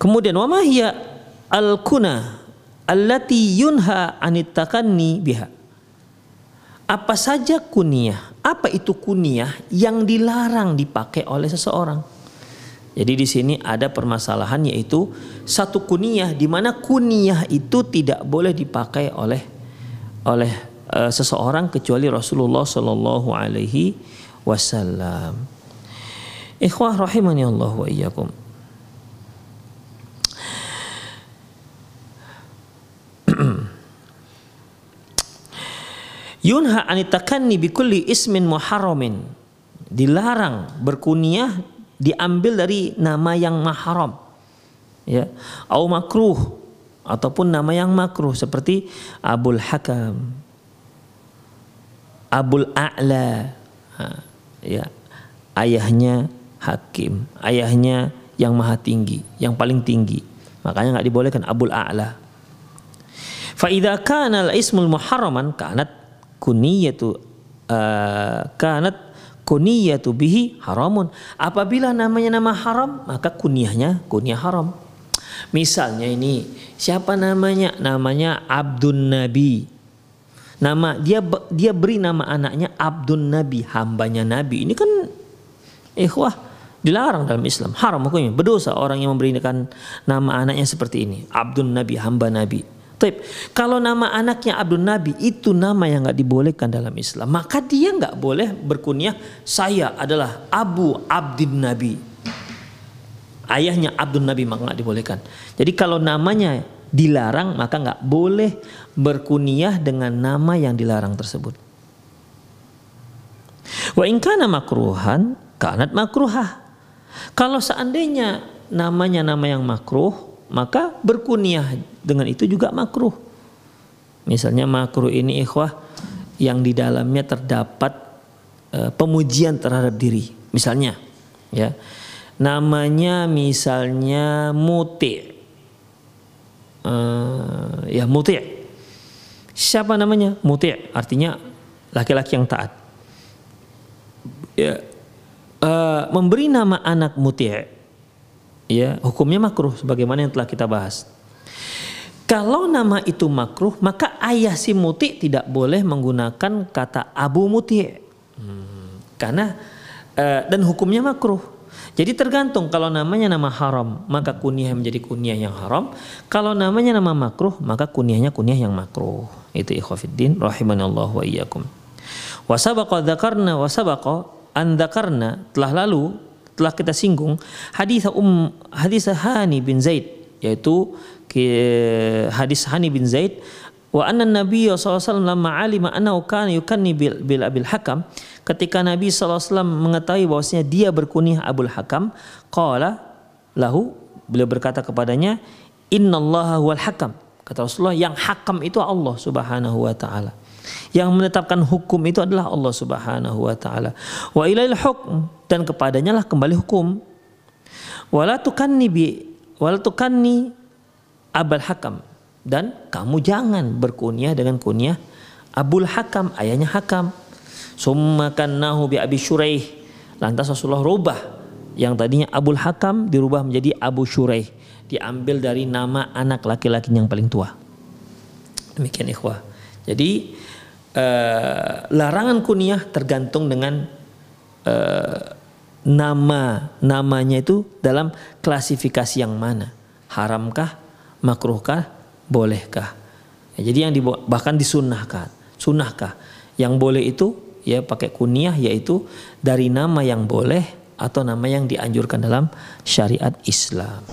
Kemudian wa ma hiya al-kuna allati yunha anit takanni biha. Apa saja kunyah? Apa itu kunyah yang dilarang dipakai oleh seseorang? Jadi di sini ada permasalahan yaitu satu kunyah di mana kunyah itu tidak boleh dipakai oleh oleh uh, seseorang kecuali Rasulullah Shallallahu alaihi wasallam. Ikhwah rahimani Allah wa iyyakum. Yunha anitakanni bikulli ismin muharramin. Dilarang berkunyah diambil dari nama yang mahram. Ya, au makruh ataupun nama yang makruh seperti Abul Hakam, Abul A'la. Ya, ayahnya hakim, ayahnya yang maha tinggi, yang paling tinggi. Makanya nggak dibolehkan Abul A'la. Fa idza kana al-ismul muharraman kanat kuniyatu uh, kanat kuniyatu bihi haramun. Apabila namanya nama haram, maka kunyahnya kunyah haram. Misalnya ini siapa namanya? Namanya Abdun Nabi. Nama dia dia beri nama anaknya Abdun Nabi, hambanya Nabi. Ini kan ikhwah dilarang dalam Islam, haram hukumnya. Berdosa orang yang memberikan nama anaknya seperti ini, Abdun Nabi, hamba Nabi. Taib. Kalau nama anaknya Abdul Nabi itu nama yang nggak dibolehkan dalam Islam, maka dia nggak boleh berkunyah saya adalah Abu Abdin Nabi. Ayahnya Abdul Nabi maka nggak dibolehkan. Jadi kalau namanya dilarang maka nggak boleh berkunyah dengan nama yang dilarang tersebut. Wa ingkana makruhan kanat makruhah. Kalau seandainya namanya nama yang makruh, maka berkunyah dengan itu juga makruh. Misalnya makruh ini ikhwah yang di dalamnya terdapat uh, pemujian terhadap diri. Misalnya ya. Namanya misalnya muti. Uh, ya muti. Siapa namanya? Muti artinya laki-laki yang taat. Ya. Uh, memberi nama anak muti ya hukumnya makruh sebagaimana yang telah kita bahas. Kalau nama itu makruh, maka ayah si muti tidak boleh menggunakan kata abu muti, hmm. karena uh, dan hukumnya makruh. Jadi tergantung kalau namanya nama haram, maka kunyah menjadi kunyah yang haram. Kalau namanya nama makruh, maka kunyahnya kunyah yang makruh. Itu ikhwafiddin rahimanallahu wa iyyakum. Wasabaqa dzakarna wasabaqa an telah lalu telah kita singgung hadis um hadis Hani bin Zaid yaitu hadis Hani bin Zaid wa anna Nabi SAW lama alima annahu kana yukanni bil, bil abil hakam ketika Nabi SAW mengetahui bahwasanya dia berkunyah Abul Hakam qala lahu beliau berkata kepadanya innallaha huwal hakam. Kata Rasulullah yang hakam itu Allah Subhanahu wa taala yang menetapkan hukum itu adalah Allah Subhanahu wa taala. Wa ilail hukm dan kepadanya lah kembali hukum. Wala tukanni bi wala tukanni abal hakam dan kamu jangan berkunyah dengan kunyah Abul Hakam, ayahnya Hakam. Summa kannahu bi Abi Syuraih. Lantas Rasulullah rubah yang tadinya Abul Hakam dirubah menjadi Abu Syuraih. Diambil dari nama anak laki-laki yang paling tua. Demikian ikhwah. Jadi uh, larangan kunyah tergantung dengan uh, nama namanya itu dalam klasifikasi yang mana. Haramkah makruhkah bolehkah? Ya, jadi yang dibawa, bahkan disunnahkan sunnahkah? Yang boleh itu ya pakai kunyah yaitu dari nama yang boleh atau nama yang dianjurkan dalam syariat Islam.